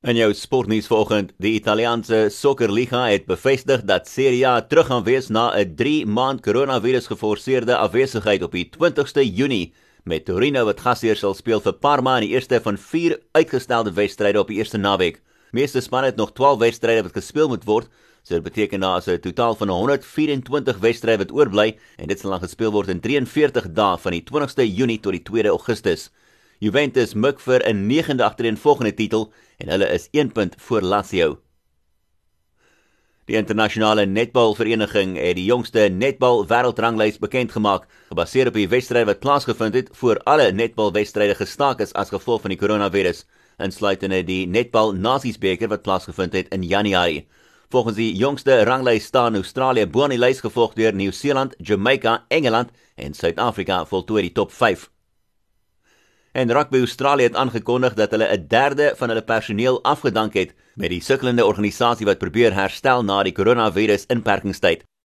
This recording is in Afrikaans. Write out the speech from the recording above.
In jou sportnuus vanoggend, die Italiaanse Sokkerliga het bevestig dat Serie A terug gaan wees na 'n 3 maand koronavirus geforseerde afwesigheid op die 20ste Junie met Torino wat gasheer sal speel vir Parma in die eerste van 4 uitgestelde wedstryde op die eerste naweek. Meeste spanne het nog 12 wedstryde wat gespeel moet word, so dit beteken daar is 'n totaal van 124 wedstryde wat oorbly en dit sal dan gespeel word in 43 dae van die 20ste Junie tot die 2de Augustus. Juventus mik vir 'n 9de agtereenvolgende titel en hulle is 1 punt voor Lazio. Die internasionale netbalvereniging het die jongste netbal wêreldranglys bekend gemaak, gebaseer op die wedstryd wat plaasgevind het voor alle netbalwedstryde gestaak is as gevolg van die koronavirus, insluitende die netbal Nasiesbeker wat plaasgevind het in Januarie. Volgens die jongste ranglys staan Australië bo aan die lys gevolg deur Nieu-Seeland, Jamaica, Engeland en Suid-Afrika voltooi die top 5. En Rugby Australië het aangekondig dat hulle 'n derde van hulle personeel afgedank het met die sukkelende organisasie wat probeer herstel na die koronavirus inperkingstyd.